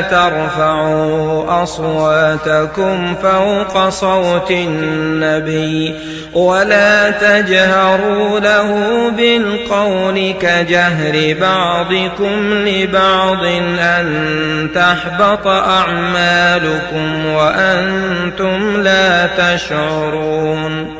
ترفعوا أصواتكم فوق صوت النبي ولا تجهروا له بالقول كجهر بعضكم لبعض أن تحبط أعمالكم وأنتم لا تشعرون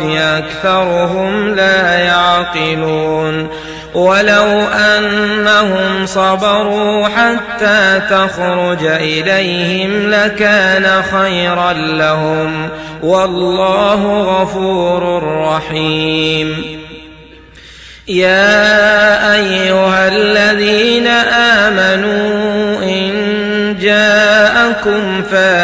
الحجرات أكثرهم لا يعقلون. ولو أنهم صبروا حتى تخرج إليهم لكان خيرا لهم. والله غفور رحيم. يا أيها الذين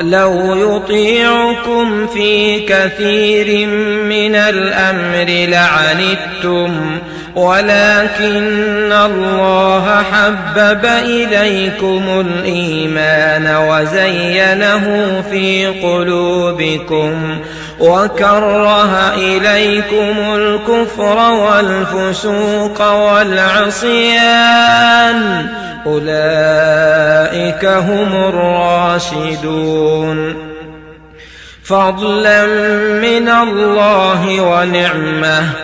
لو يطيعكم في كثير من الأمر لعنتم ولكن الله حبب إليكم الإيمان وزينه في قلوبكم وكره إليكم الكفر والفسوق والعصيان. أولئك هم الراشدون. فضلا من الله ونعمة.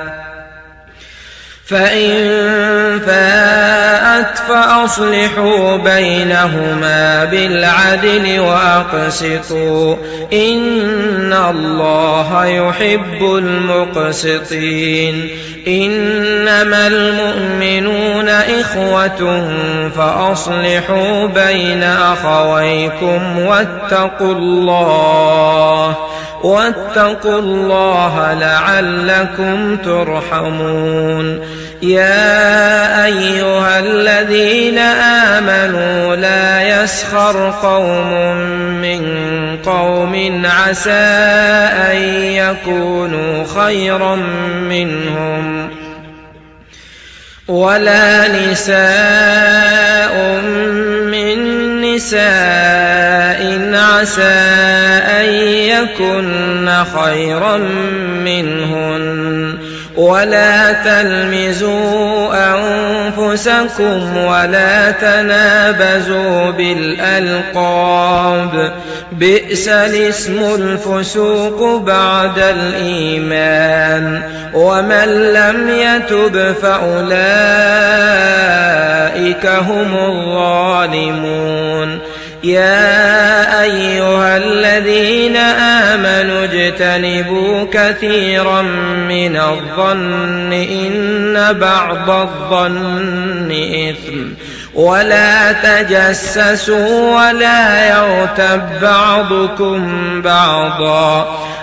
فإن فاءت فأصلحوا بينهما بالعدل وأقسطوا. إن الله يحب المقسطين. إنما المؤمنون إخوة فأصلحوا بين أخويكم واتقوا الله. واتقوا الله لعلكم ترحمون. يا أيها الذين آمنوا لا يسخر قوم من قوم عسى أن يكونوا خيرا منهم ولا نساء من نساء عسى أن يكن خيرا منهن ولا تلمزوا أنفسكم ولا تنابزوا بالألقاب. بئس الاسم الفسوق بعد الإيمان. ومن لم يتب فأولئك هم الظالمون. يا أيها الذين آمنوا اجتنبوا كثيرا من الظن إن بعض الظن إثم. ولا تجسسوا ولا يغتب بعضكم بعضا.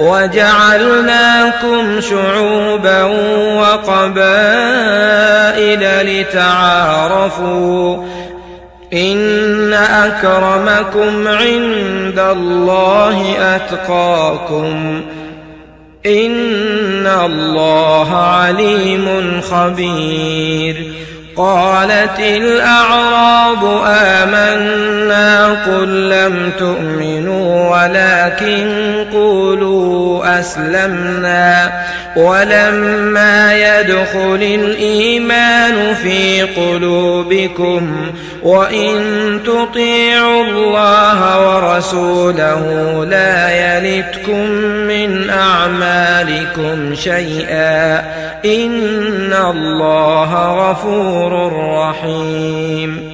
وجعلناكم شعوبا وقبائل لتعارفوا إن أكرمكم عند الله أتقاكم إن الله عليم خبير قالت الأعراب آمنا قل لم تؤمنوا ولكن قولوا أسلمنا ولما يدخل الإيمان في قلوبكم وإن تطيعوا الله ورسوله لا يلتكم من أعمالكم شيئا إن الله غفور رحيم